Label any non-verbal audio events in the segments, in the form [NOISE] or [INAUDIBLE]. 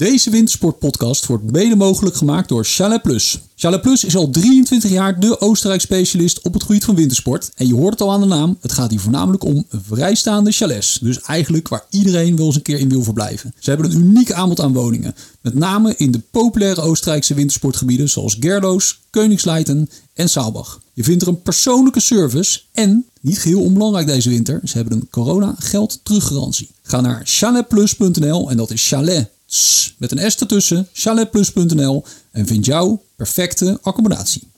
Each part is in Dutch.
Deze wintersportpodcast wordt mede mogelijk gemaakt door Chalet Plus. Chalet Plus is al 23 jaar de Oostenrijk specialist op het gebied van wintersport. En je hoort het al aan de naam, het gaat hier voornamelijk om vrijstaande chalets. Dus eigenlijk waar iedereen wel eens een keer in wil verblijven. Ze hebben een uniek aanbod aan woningen. Met name in de populaire Oostenrijkse wintersportgebieden zoals Gerloos, Koningsleiten en Saalbach. Je vindt er een persoonlijke service en, niet geheel onbelangrijk deze winter, ze hebben een corona geld teruggarantie. Ga naar chaletplus.nl en dat is chalet met een S ertussen, chaletplus.nl en vind jouw perfecte accommodatie.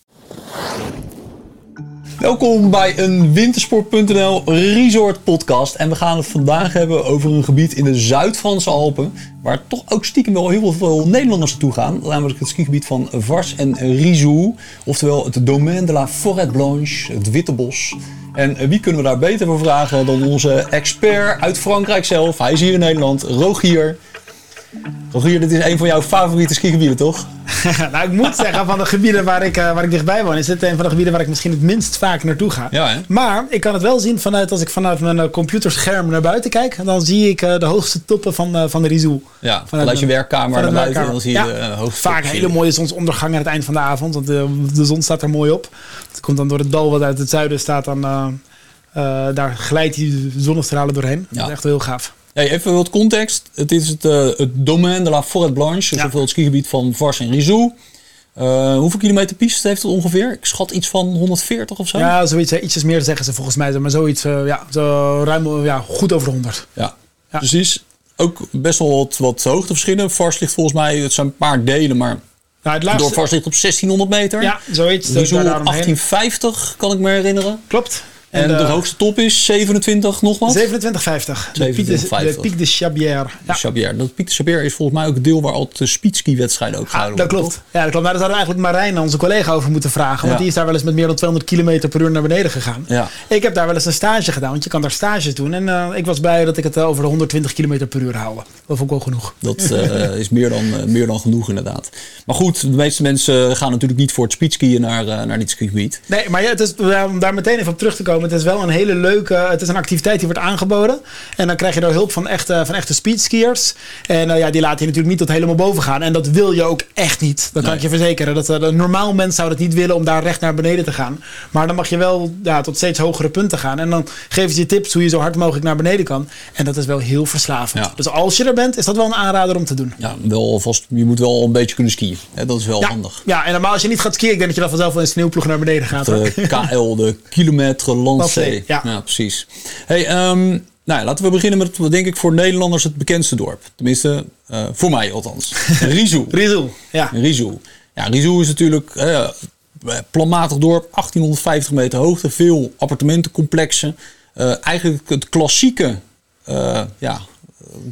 Welkom bij een Wintersport.nl Resort podcast. En we gaan het vandaag hebben over een gebied in de Zuid-Franse Alpen. Waar toch ook stiekem wel heel veel Nederlanders naartoe gaan. Namelijk het skigebied van Vars en Rizou. Oftewel het Domaine de la Forêt Blanche, het Witte Bos. En wie kunnen we daar beter voor vragen dan onze expert uit Frankrijk zelf. Hij is hier in Nederland, Rogier. Rogier, dit is een van jouw favoriete skigebieden, toch? [LAUGHS] nou, ik moet zeggen, van de gebieden waar ik, uh, waar ik dichtbij woon, is dit een van de gebieden waar ik misschien het minst vaak naartoe ga. Ja, hè? Maar ik kan het wel zien vanuit, als ik vanuit mijn uh, computerscherm naar buiten kijk, dan zie ik uh, de hoogste toppen van, van de Rizou. Ja, vanuit je werkkamer naar buiten, dan zie je ja, de hoogste Vaak een hele mooie zonsondergang aan het eind van de avond, want de, de zon staat er mooi op. Het komt dan door het dal wat uit het zuiden staat, dan, daar glijdt die zonnestralen doorheen. Ja. Dat is echt heel gaaf. Hey, even wat context. Het is het, uh, het Domaine de la Forêt Blanche, dus ja. het skigebied van Vars en Rizou. Uh, hoeveel kilometer piste heeft het ongeveer? Ik schat iets van 140 of zo. Ja, zoiets. Ietsjes meer zeggen ze volgens mij. Maar zoiets, uh, ja, zo ruim ja, goed over de 100. Ja, ja. precies. Ook best wel wat, wat hoogteverschillen. Vars ligt volgens mij, het zijn een paar delen, maar nou, het laatste... door Vars ligt op 1600 meter. Ja, zoiets. Rizou op 1850, kan ik me herinneren. Klopt. En, en de, de, hoogste top is 27 nog wat? 27,50. De, de Pic de Chabière. Ja. Dat Pic de Chabière is volgens mij ook het deel waar altijd de speedski-wedstrijden ook gehouden ah, dat klopt. Ja, dat klopt. Maar daar zouden we eigenlijk Marijn, onze collega, over moeten vragen. Want die is daar wel eens met meer dan 200 km per uur naar beneden gegaan. Ja. Ik heb daar wel eens een stage gedaan, want je kan daar stages doen. En uh, ik was blij dat ik het uh, over de 120 km per uur haalde. Dat vond ik wel genoeg. Dat uh, [LAUGHS] is meer dan, meer dan genoeg inderdaad. Maar goed, de meeste mensen gaan natuurlijk niet voor het speedskiën naar, naar dit skigebied. Nee, maar ja, het is, om daar meteen even op terug te komen. Het is wel een hele leuke, het is een activiteit die wordt aangeboden. En dan krijg je daar hulp van echte, van echte speedskiers. En uh, ja, die laten je natuurlijk niet tot helemaal boven gaan. En dat wil je ook echt niet. Dat kan ik je verzekeren. Dat, uh, een normaal mens zou dat niet willen om daar recht naar beneden te gaan. Maar dan mag je wel ja, tot steeds hogere punten gaan. En dan geven ze je tips hoe je zo hard mogelijk naar beneden kan. En dat is wel heel verslavend. Ja. Dus als je er bent, is dat wel een aanrader om te doen. Ja, wel vast, je moet wel een beetje kunnen skiën. Hè? Dat is wel ja. handig. Ja, en normaal als je niet gaat skiën, ik denk dat je dan vanzelf wel een sneeuwploeg naar beneden gaat. De [LAUGHS] KL, de kilometer lancé. Ja. ja, precies. Hey, um, nou, laten we beginnen met wat denk ik voor Nederlanders het bekendste dorp. Tenminste, uh, voor mij althans. [LAUGHS] Rizou. Rizou, ja. Rizou. Ja, Rizou is natuurlijk uh, planmatig dorp, 1850 meter hoogte, veel appartementencomplexen. Uh, eigenlijk het klassieke ja,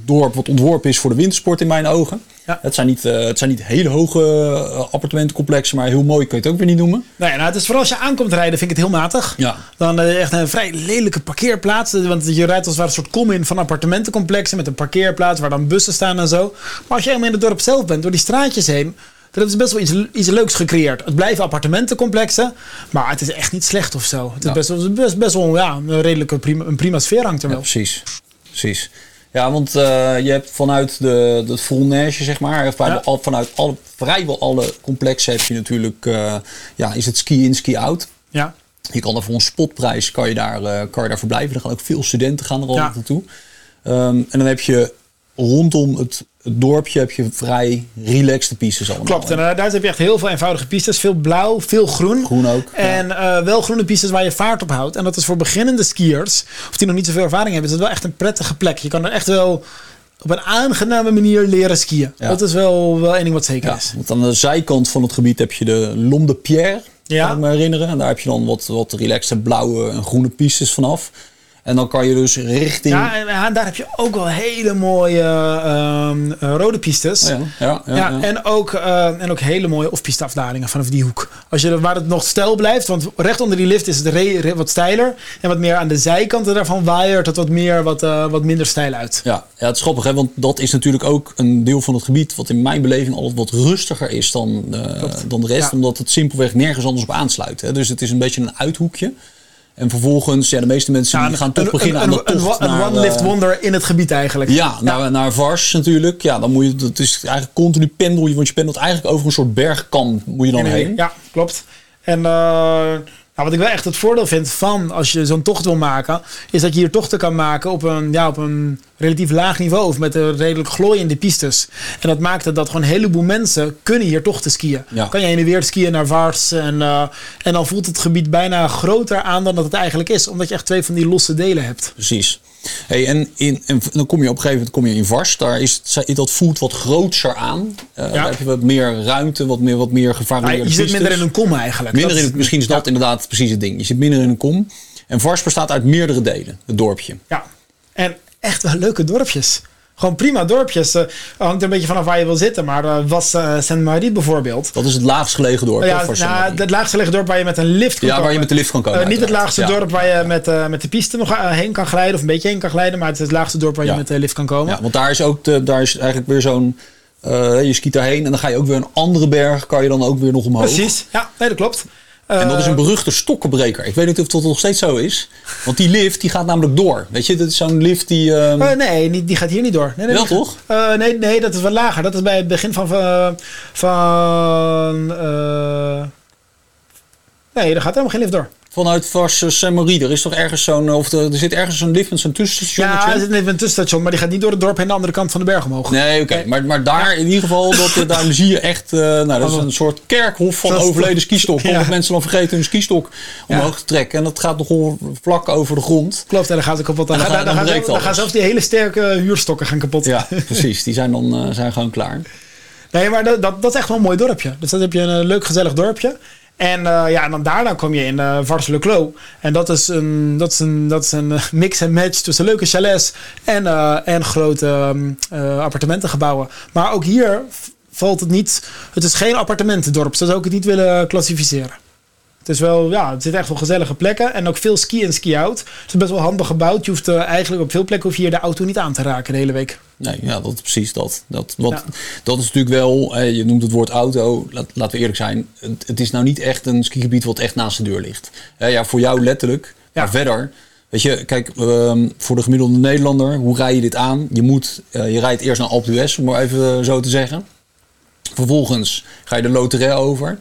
dorp wat ontworpen is voor de wintersport in mijn ogen. Ja. Het, zijn niet, uh, het zijn niet hele hoge uh, appartementencomplexen, maar heel mooi kun je het ook weer niet noemen. Nee, nou, het is vooral als je aankomt rijden, vind ik het heel matig. Ja. Dan uh, echt een vrij lelijke parkeerplaats. Want je rijdt als het ware een soort kom in van appartementencomplexen met een parkeerplaats waar dan bussen staan en zo. Maar als je helemaal in het dorp zelf bent, door die straatjes heen, dat is best wel iets, iets leuks gecreëerd. Het blijven appartementencomplexen, maar het is echt niet slecht of zo. Het is Ja. best, wel, best, best wel ja, een redelijke prima, een prima sfeer hangt er Ja, wel. precies. precies. Ja, want uh, je hebt vanuit de, de Volnage, zeg maar, Ja. al, vanuit alle, vrijwel alle complexen heb je natuurlijk, uh, ja, is het ski in, ski out. Ja. Je kan er voor een spotprijs kan je daar, uh, kan je daar verblijven. Er gaan ook veel studenten gaan er al Ja. naartoe. Um, en dan heb je rondom het, het dorpje heb je vrij relaxed pistes allemaal. Klopt, en uh, daar heb je echt heel veel eenvoudige pistes. Veel blauw, veel groen. Groen ook. ja. En uh, wel groene pistes waar je vaart op houdt. En dat is voor beginnende skiers, of die nog niet zoveel ervaring hebben, is het wel echt een prettige plek. Je kan er echt wel op een aangename manier leren skiën. Ja. Dat is wel, wel één ding wat zeker Ja, is. want aan de zijkant van het gebied heb je de Lom de Pierre, Ja. kan ik me herinneren. En daar heb je dan wat, wat relaxte blauwe en groene pistes vanaf. En dan kan je dus richting... Ja, en daar heb je ook wel hele mooie ehm, eh, rode pistes. Oh ja, ja, ja, Ja. En, ook, eh, en ook hele mooie off-piste afdalingen vanaf die hoek. Als je, waar het nog stijl blijft, want recht onder die lift is het re- re- wat steiler. En wat meer aan de zijkanten daarvan waaiert het wat, meer, wat, eh, wat minder stijl uit. Ja, ja, het is grappig, hè? want dat is natuurlijk ook een deel van het gebied wat in mijn beleving altijd wat rustiger is dan, dan de rest. Omdat het simpelweg nergens anders op aansluit. Hè? Dus het is een beetje een uithoekje. En vervolgens, ja, de meeste mensen die gaan toch een, beginnen een, aan de een, tocht een, naar, one lift eh, wonder in het gebied eigenlijk. Ja, naar, naar Vars natuurlijk. Ja, dan moet je, dat is eigenlijk continu pendel je, want je pendelt eigenlijk over een soort bergkam moet je dan heen. Ja, klopt. En eh, nou, wat ik wel echt het voordeel vind van als je zo'n tocht wil maken, is dat je hier tochten kan maken op een, ja, op een relatief laag niveau of met een redelijk glooiende pistes. En dat maakt het dat gewoon een heleboel mensen kunnen hier tochten skiën. Ja. Kan je heen en weer skiën naar Vars en, eh, en dan voelt het gebied bijna groter aan dan dat het eigenlijk is, omdat je echt twee van die losse delen hebt. Precies. Hey, en, in, en dan kom je op een gegeven moment kom je in Vars. Daar is, het- dat voelt wat grootser aan. Eh, Daar heb je wat meer ruimte, wat meer, wat meer gevarieerde je zit minder in een kom eigenlijk. Minder Dat in misschien is dat ja. inderdaad precies het ding. Je zit minder in een kom. En Vars bestaat uit meerdere delen, het dorpje. Ja, en echt wel leuke dorpjes. Gewoon prima dorpjes. Eh hangt er een beetje vanaf waar je wil zitten. Maar eh, was eh Saint-Marie bijvoorbeeld. Dat is het laagst gelegen dorp. ja, nou, het laagste gelegen dorp waar je met een lift kan ja, waar je komen. met de lift kan komen. Niet het laagste Ja. dorp waar je met, met de piste nog heen kan glijden. Of een beetje heen kan glijden. Maar het is het laagste dorp waar je Ja. met de lift kan komen. Ja, want daar is ook de, daar is eigenlijk weer zo'n. je skiet daarheen en dan ga je ook weer een andere berg, kan je dan ook weer nog omhoog. Precies. Ja, nee, dat klopt. En dat is Eh, een beruchte stokkenbreker. Ik weet niet of dat nog steeds zo is. Want die lift die gaat namelijk door. Weet je, dat is zo'n lift die. ehm, eh, nee, die gaat hier niet door. Nee, nee, Wel die- toch? Eh, nee, nee, dat is wat lager. Dat is bij het begin van... van, eh, nee, daar gaat helemaal geen lift door. Vanuit Vars Saint-Marie. Er is toch ergens zo'n. Of er, er zit ergens zo'n lift met zo'n tussenstation. Ja, er zit een tussenstation, maar die gaat niet door het dorp heen de andere kant van de berg omhoog. Nee, oké. Maar, maar daar in ieder geval, dat, eh, daar zie je echt... eh, nou, dat is een soort kerkhof van overleden. Ja. Omdat mensen dan vergeten hun skistok omhoog te trekken. En dat gaat nogal vlak over de grond. Klopt, en dan gaat het kapot. Dan, En dan gaan- gaat- dan, dan gaan, dan zelfs die hele sterke huurstokken gaan kapot. Ja, precies. Die zijn dan eh, zijn gewoon klaar. [LAUGHS] Nee, maar dat, dat, dat is echt wel een mooi dorpje. Dus dat heb je een leuk, gezellig dorpje. En eh, ja, dan daarna kom je in uh, Vars-le-Clos. En dat is een, dat is een, dat is een eh, mix en match tussen leuke chalets en, en grote eh, appartementengebouwen. Maar ook hier valt het niet... Het is geen appartementendorp. Zo zou ik het niet willen klassificeren. Het is wel, ja, het zit echt wel gezellige plekken. En ook veel ski en ski-out. Het is best wel handig gebouwd. Je hoeft eh, eigenlijk op veel plekken hoef je hier de auto niet aan te raken de hele week. Nee, ja, dat is precies dat. Dat, wat, Ja. dat is natuurlijk wel, eh, je noemt het woord auto. Laat, laten we eerlijk zijn. Het, het is nou niet echt een skigebied wat echt naast de deur ligt. Eh, ja, voor jou letterlijk. Ja. Maar verder, weet je, kijk, ehm, voor de gemiddelde Nederlander, hoe rij je dit aan? Je, moet, je rijdt eerst naar Alpe d'Huez, om maar even zo te zeggen. Vervolgens ga je de Loterij over.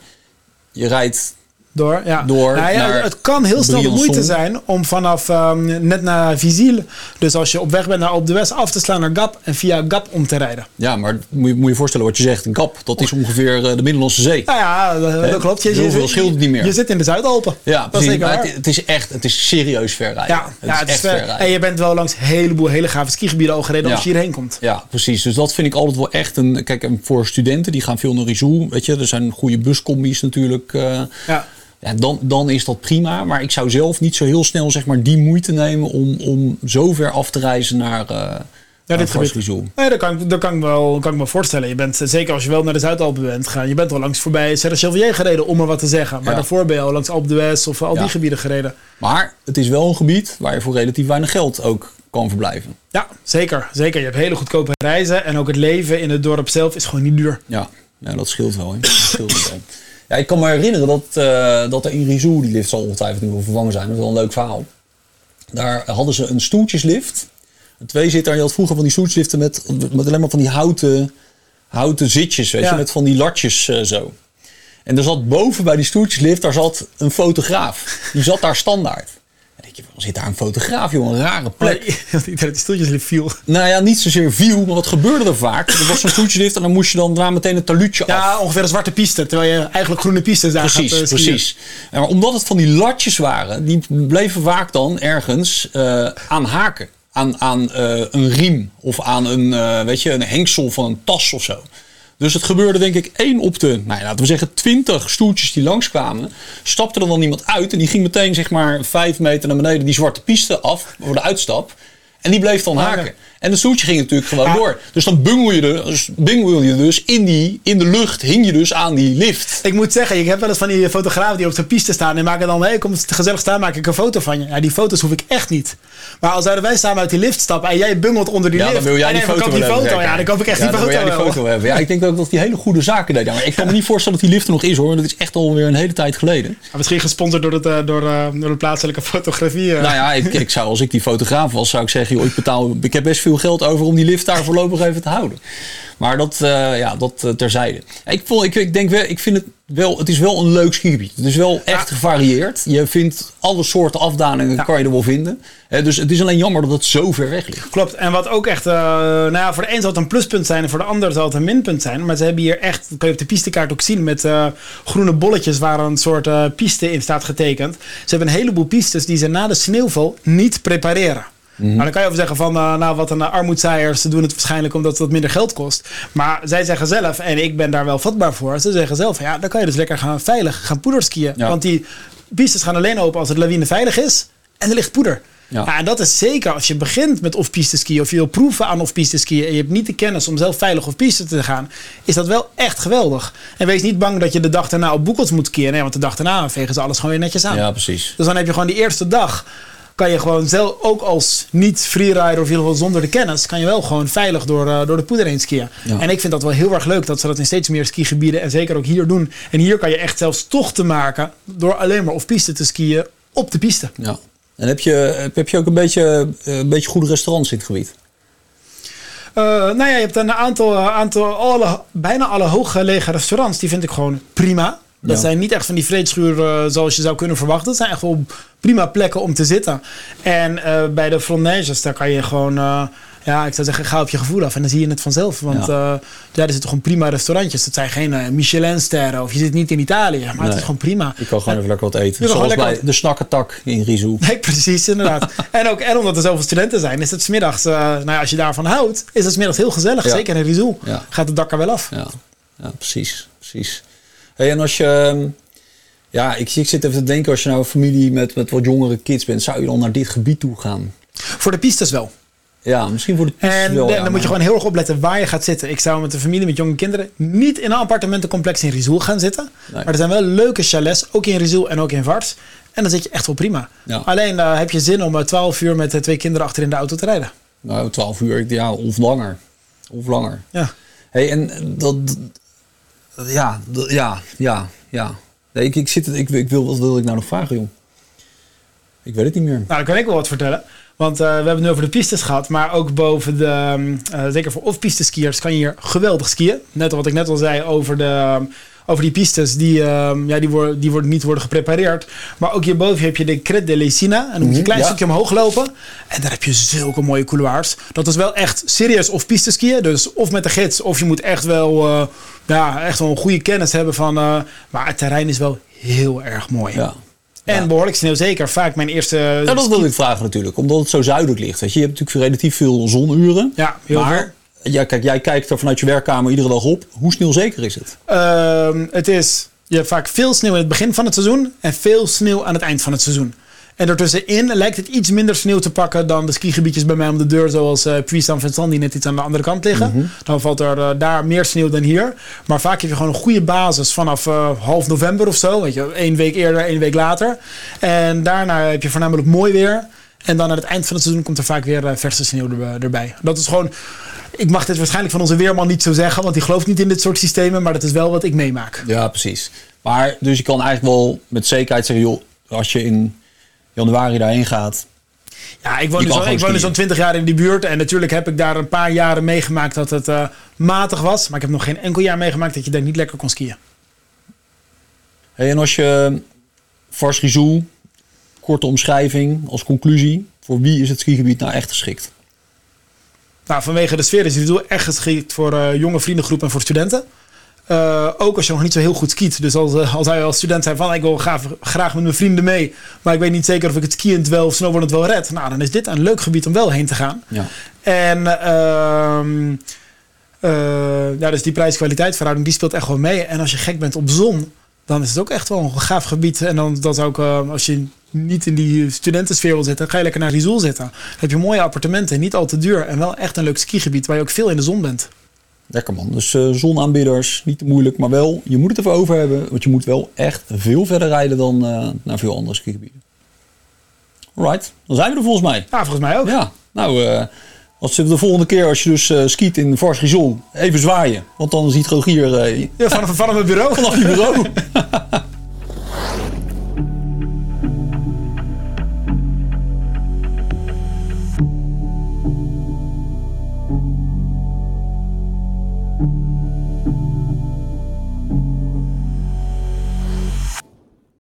Je rijdt Door, ja. Door Nou ja, het kan heel snel de moeite zijn om vanaf ehm, net naar Vizille, dus als je op weg bent naar Op de West, af te slaan naar Gap en via Gap om te rijden. Ja, maar moet je, moet je voorstellen wat je zegt. Een Gap, dat is ongeveer eh, de Middellandse Zee. Nou ja, dat, dat klopt. Je, scheelt het niet meer. Je zit in de Zuidalpen. Ja, dat is zeker waar. het, het is echt, het is serieus ver rijden. Ja, het ja, is het is echt ver. ver rijden. En je bent wel langs een heleboel hele gave skigebieden al gereden Ja. als je hierheen komt. Ja, precies. Dus dat vind ik altijd wel echt een. Kijk, en voor studenten die gaan veel naar Rizou. Weet je, er zijn goede buscombi's natuurlijk. eh, Ja. Ja, dan, dan is dat prima. Maar ik zou zelf niet zo heel snel zeg maar, die moeite nemen om, om zo ver af te reizen naar, eh Ja, dit gebied. Nee, dat kan, dat kan, ik wel, kan ik me voorstellen. Je bent, zeker als je wel naar de Zuidalpen bent gegaan, je bent al langs voorbij Serre Chevalier gereden, om maar wat te zeggen. Maar Ja. daarvoor ben je al langs Alpe d'Huez of al Ja. die gebieden gereden. Maar het is wel een gebied waar je voor relatief weinig geld ook kan verblijven. Ja, zeker. Zeker. Je hebt hele goedkope reizen. En ook het leven in het dorp zelf is gewoon niet duur. Ja, ja dat scheelt wel. Hè. Dat scheelt wel. [LAUGHS] Ja, ik kan me herinneren dat, eh, dat er in Rizou, die lift zal ongetwijfeld nu wel vervangen zijn. Dat is wel een leuk verhaal. Daar hadden ze een stoeltjeslift. Een tweezitter. Je had vroeger van die stoeltjesliften met, met alleen maar van die houten, houten zitjes. Weet Ja. je, met van die latjes eh, zo. En er zat boven bij die stoeltjeslift, daar zat een fotograaf. Die zat daar standaard. Denk je, waarom zit daar een fotograaf, joh? Een rare plek. Iedereen [LAUGHS] die stoeltjeslift viel. Nou ja, niet zozeer viel, maar wat gebeurde er vaak? Er was zo'n [LAUGHS] stoeltjeslift en dan moest je dan daarna meteen een taluutje af. Ja, ongeveer een zwarte piste. Terwijl je eigenlijk groene pistes daar Precies, gaat eh, precies. En maar omdat het van die latjes waren, die bleven vaak dan ergens eh, aan haken. Aan, aan eh, een riem of aan een, weet je, een hengsel van een tas of zo. Dus het gebeurde denk ik één op de, nou ja, laten we zeggen, twintig stoeltjes die langskwamen. Stapte er dan iemand uit en die ging meteen zeg maar vijf meter naar beneden die zwarte piste af voor de uitstap. En die bleef dan Hangen. haken. En het stoeltje ging natuurlijk gewoon door. Dus dan bungel je, dus, bungel je dus in, die, in de lucht, hing je dus aan die lift. Ik moet zeggen, ik heb wel eens van die fotografen die op de piste staan en maken dan, hé, hey, kom gezellig staan, maak ik een foto van je. Ja, die foto's hoef ik echt niet. Maar als zouden wij samen uit die lift stappen en jij bungelt onder die Ja, lift. dan wil jij die foto, die foto. hebben. Ja, dan koop ik echt Ja, die foto. wil jij die foto hebben. Ja, ik denk ook dat die hele goede zaken deed. Maar ik kan me niet voorstellen dat die lift er nog is hoor. Dat is echt alweer een hele tijd geleden. Ja, Misschien gesponsord door, het, eh, door, eh, door de plaatselijke fotografie. eh. Nou ja, ik, ik zou, als ik die fotograaf was, zou ik zeggen: joh, ik, betaal, ik heb best veel geld over om die lift daar voorlopig even te houden. Maar dat, eh, ja, dat eh, terzijde. Ik, vond, ik, ik denk wel, ik vind het wel, het is wel een leuk skigebied. Het is wel echt gevarieerd. Je vindt alle soorten afdalingen, kan je er wel vinden. Hè, dus het is alleen jammer dat het zo ver weg ligt. Klopt. En wat ook echt, eh, nou ja, voor de een zal het een pluspunt zijn en voor de ander zal het een minpunt zijn. Maar ze hebben hier echt, dat kan je op de pistekaart ook zien, met eh, groene bolletjes waar een soort eh, piste in staat getekend. Ze hebben een heleboel pistes die ze na de sneeuwval niet prepareren. Nou, dan kan je over zeggen van, eh, nou wat een uh, armoedzaaiers, ze doen het waarschijnlijk omdat het wat minder geld kost. Maar zij zeggen zelf, en ik ben daar wel vatbaar voor, ze zeggen zelf, ja, dan kan je dus lekker gaan veilig gaan poederskiën. Ja. Want die pistes gaan alleen open als het lawine veilig is en er ligt poeder. Ja. Ja, en dat is zeker als je begint met off-piste skiën of je wil proeven aan off-piste skiën en je hebt niet de kennis om zelf veilig off-piste te gaan, is dat wel echt geweldig. En wees niet bang dat je de dag daarna op boekels moet keren. Nee, want de dag daarna vegen ze alles gewoon weer netjes aan. Ja, precies. Dus dan heb je gewoon die eerste dag, kan je gewoon zelf, ook als niet freerider of in ieder geval zonder de kennis, kan je wel gewoon veilig door, eh, door de poeder heen skiën. Ja. En ik vind dat wel heel erg leuk dat ze dat in steeds meer skigebieden en zeker ook hier doen. En hier kan je echt zelfs tochten maken door alleen maar off-piste te skiën op de piste. Ja. En heb je, heb- je ook een beetje, eh, een beetje goede restaurants in het gebied? Eh, nou ja, je hebt een aantal, aantal alle, bijna alle hooggelegen restaurants. Die vind ik gewoon prima. Dat Ja. zijn niet echt van die vreedschuur zoals je zou kunnen verwachten. Het zijn echt wel prima plekken om te zitten. En eh, bij de Fronaises, daar kan je gewoon... eh, ja, ik zou zeggen, ga op je gevoel af en dan zie je het vanzelf. Want Ja. ja er zitten gewoon prima restaurantjes. Het zijn geen eh, Michelin-sterren of je zit niet in Italië. Maar het is gewoon prima. Ik kan gewoon even lekker wat eten. Zoals bij wat- de snakkertak in Rizou. [LAUGHS] Nee, precies, inderdaad. [LAUGHS] en, ook, en omdat er zoveel studenten zijn, is het smiddags... eh nou ja, als je daarvan houdt, is het smiddags heel gezellig. Ja. Zeker in Rizou. Ja. Gaat het dak er wel af. Ja, ja precies. precies. Hey, en als je... ehm, Ja, ik, ik zit even te denken, als je nou een familie met, met wat jongere kids bent, zou je dan naar dit gebied toe gaan? Voor de pistes wel. Ja, misschien voor de pistes En wel. ja, dan moet je gewoon heel erg opletten waar je gaat zitten. Ik zou met een familie met jonge kinderen niet in een appartementencomplex in Rizul gaan zitten. Nee. Maar er zijn wel leuke chalets, ook in Rizul en ook in Vars. En dan zit je echt wel prima. Ja. Alleen eh, heb je zin om eh, 12 uur met eh, twee kinderen achter in de auto te rijden. Nou, 12 uur, ja, of langer. Of langer. Ja. Hey, en dat... Ja, ja, ja, ja. Nee, ik, ik, zit, ik, ik wil, wat wil ik nou nog vragen, joh? Ik weet het niet meer. Nou, dan kan ik wel wat vertellen. Want eh, we hebben het nu over de pistes gehad. Maar ook boven de, eh, zeker voor off-piste skiers, kan je hier geweldig skiën. Net wat ik net al zei over, de, ehm, over die pistes. Die, ehm, ja, die, worden, die worden niet worden geprepareerd. Maar ook hierboven heb je de Crête de Lesina. En dan moet je een klein ja. stukje omhoog lopen. En daar heb je zulke mooie couloirs. Dat is wel echt serieus off-piste skiën. Dus of met de gids, of je moet echt wel, eh, ja, echt wel een goede kennis hebben van... eh, maar het terrein is wel heel erg mooi. Ja. En Ja. behoorlijk sneeuw, zeker. Vaak mijn eerste... Ja, dat wilde ik vragen natuurlijk, omdat het zo zuidelijk ligt. Weet je, je hebt natuurlijk relatief veel zonuren. Ja, heel maar, ja, kijk, jij kijkt er vanuit je werkkamer iedere dag op. Hoe snel zeker is het? Ehm, het is, je hebt vaak veel sneeuw in het begin van het seizoen en veel sneeuw aan het eind van het seizoen. En ertussenin lijkt het iets minder sneeuw te pakken dan de skigebiedjes bij mij om de deur, zoals eh Puy San Vincent, die net iets aan de andere kant liggen. Mhm. Dan valt er eh, daar meer sneeuw dan hier. Maar vaak heb je gewoon een goede basis vanaf eh, half november of zo. Weet je, één week eerder, één week later. En daarna heb je voornamelijk mooi weer. En dan aan het eind van het seizoen komt er vaak weer eh, verse sneeuw er- erbij. Dat is gewoon. Ik mag dit waarschijnlijk van onze weerman niet zo zeggen, want die gelooft niet in dit soort systemen. Maar dat is wel wat ik meemaak. Ja, precies. Maar dus je kan eigenlijk wel met zekerheid zeggen, joh, als je in januari daarheen gaat. Ja, ik woon, kan zo, gewoon ik woon nu skiën. zo'n 20 jaar in die buurt. En natuurlijk heb ik daar een paar jaren meegemaakt dat het eh, matig was. Maar ik heb nog geen enkel jaar meegemaakt dat je daar niet lekker kon skiën. Hey, en als je Vars Rizou, korte omschrijving als conclusie. Voor wie is het skigebied nou echt geschikt? Nou, vanwege de sfeer is het echt geschikt voor eh, jonge vriendengroepen en voor studenten. Eh, ook als je nog niet zo heel goed skiet. Dus als, eh, als hij als student zei van ik wil graag, graag met mijn vrienden mee. Maar ik weet niet zeker of ik het skiënd wel of snowboardend wel red. Nou, dan is dit een leuk gebied om wel heen te gaan. Ja. En ehm eh, ja, dus die prijs-kwaliteit verhouding die speelt echt wel mee. En als je gek bent op zon, dan is het ook echt wel een gaaf gebied. En dan dat ook als je niet in die studentensfeer wil zitten, ga je lekker naar Rizul zitten. Dan heb je mooie appartementen, niet al te duur en wel echt een leuk skigebied waar je ook veel in de zon bent. Lekker man. Dus eh, zonaanbieders, niet te moeilijk, maar wel, je moet het even over hebben. Want je moet wel echt veel verder rijden dan eh, naar veel andere skigebieden. Alright, dan zijn we er volgens mij. Ja, volgens mij ook. Ja, nou, eh als de volgende keer als je dus skiet in Vars Rizol, even zwaaien. Want dan ziet Rogier Ja, vanaf, vanaf het bureau. [LAUGHS] vanaf je bureau. [LAUGHS]